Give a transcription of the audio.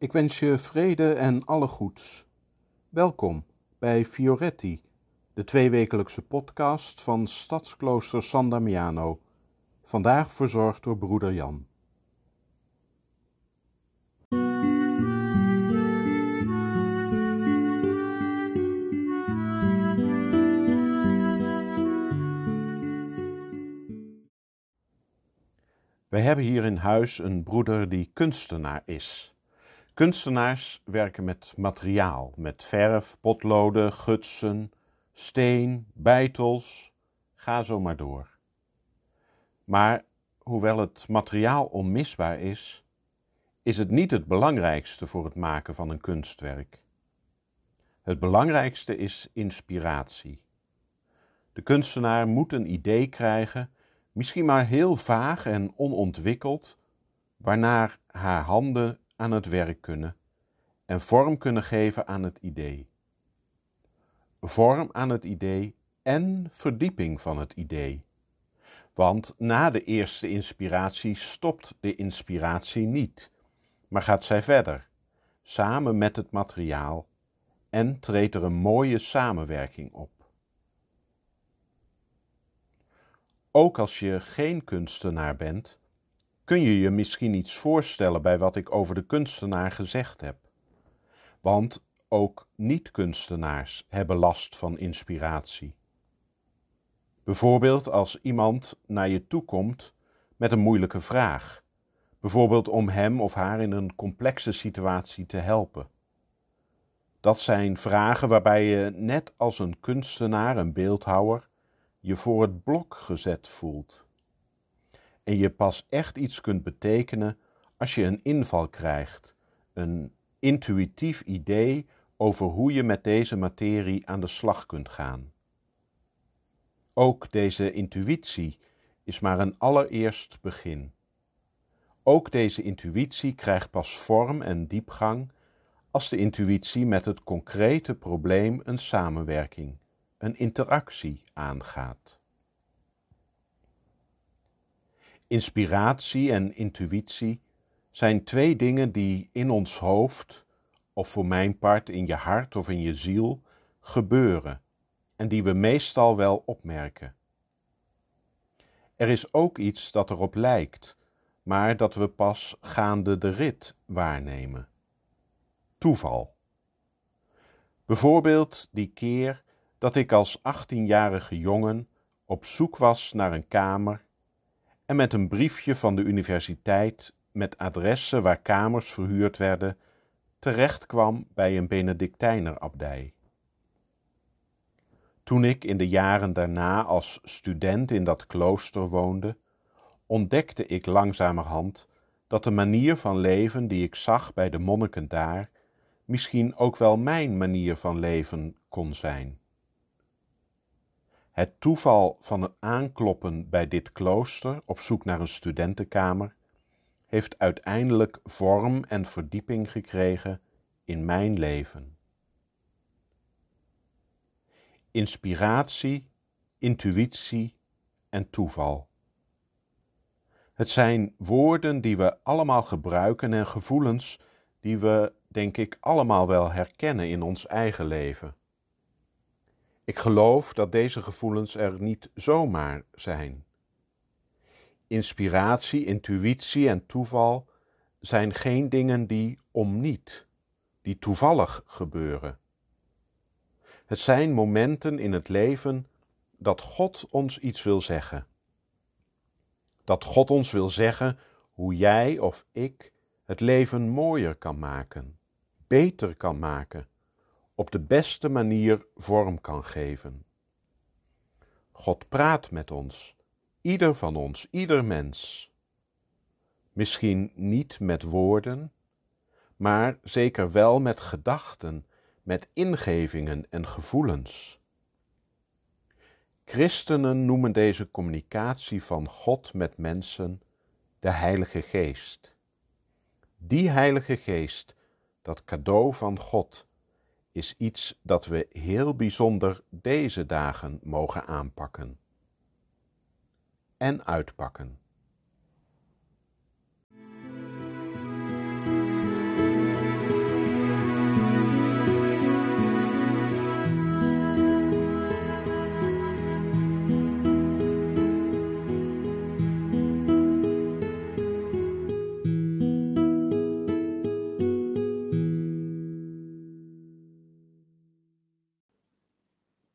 Ik wens je vrede en alle goeds. Welkom bij Fioretti, de tweewekelijkse podcast van Stadsklooster San Damiano. Vandaag verzorgd door broeder Jan. Wij hebben hier in huis een broeder die kunstenaar is. Kunstenaars werken met materiaal, met verf, potloden, gutsen, steen, beitels, ga zo maar door. Maar hoewel het materiaal onmisbaar is, is het niet het belangrijkste voor het maken van een kunstwerk. Het belangrijkste is inspiratie. De kunstenaar moet een idee krijgen misschien maar heel vaag en onontwikkeld, waarnaar haar handen aan het werk kunnen en vorm kunnen geven aan het idee. Vorm aan het idee en verdieping van het idee. Want na de eerste inspiratie stopt de inspiratie niet, maar gaat zij verder, samen met het materiaal, en treedt er een mooie samenwerking op. Ook als je geen kunstenaar bent, kun je je misschien iets voorstellen bij wat ik over de kunstenaar gezegd heb. Want ook niet-kunstenaars hebben last van inspiratie. Bijvoorbeeld als iemand naar je toe komt met een moeilijke vraag, bijvoorbeeld om hem of haar in een complexe situatie te helpen. Dat zijn vragen waarbij je net als een kunstenaar, een beeldhouwer, je voor het blok gezet voelt. En je pas echt iets kunt betekenen als je een inval krijgt, een intuïtief idee over hoe je met deze materie aan de slag kunt gaan. Ook deze intuïtie is maar een allereerst begin. Ook deze intuïtie krijgt pas vorm en diepgang als de intuïtie met het concrete probleem een samenwerking een interactie aangaat. Inspiratie en intuïtie zijn twee dingen die in ons hoofd, of voor mijn part in je hart of in je ziel, gebeuren en die we meestal wel opmerken. Er is ook iets dat erop lijkt, maar dat we pas gaande de rit waarnemen. Toeval. Bijvoorbeeld die keer dat ik als achttienjarige jongen op zoek was naar een kamer en met een briefje van de universiteit met adressen waar kamers verhuurd werden, terecht kwam bij een Benedictijnerabdij. Toen ik in de jaren daarna als student in dat klooster woonde, ontdekte ik langzamerhand dat de manier van leven die ik zag bij de monniken daar misschien ook wel mijn manier van leven kon zijn. Het toeval van het aankloppen bij dit klooster op zoek naar een studentenkamer heeft uiteindelijk vorm en verdieping gekregen in mijn leven. Inspiratie, intuïtie en toeval. Het zijn woorden die we allemaal gebruiken en gevoelens die we, denk ik, allemaal wel herkennen in ons eigen leven. Ik geloof dat deze gevoelens er niet zomaar zijn. Inspiratie, intuïtie en toeval zijn geen dingen die om niet, die toevallig gebeuren. Het zijn momenten in het leven dat God ons iets wil zeggen. Dat God ons wil zeggen hoe jij of ik het leven mooier kan maken, beter kan maken, op de beste manier vorm kan geven. God praat met ons, ieder van ons, ieder mens. Misschien niet met woorden, maar zeker wel met gedachten, met ingevingen en gevoelens. Christenen noemen deze communicatie van God met mensen de Heilige Geest. Die Heilige Geest, dat cadeau van God, is iets dat we heel bijzonder deze dagen mogen aanpakken en uitpakken.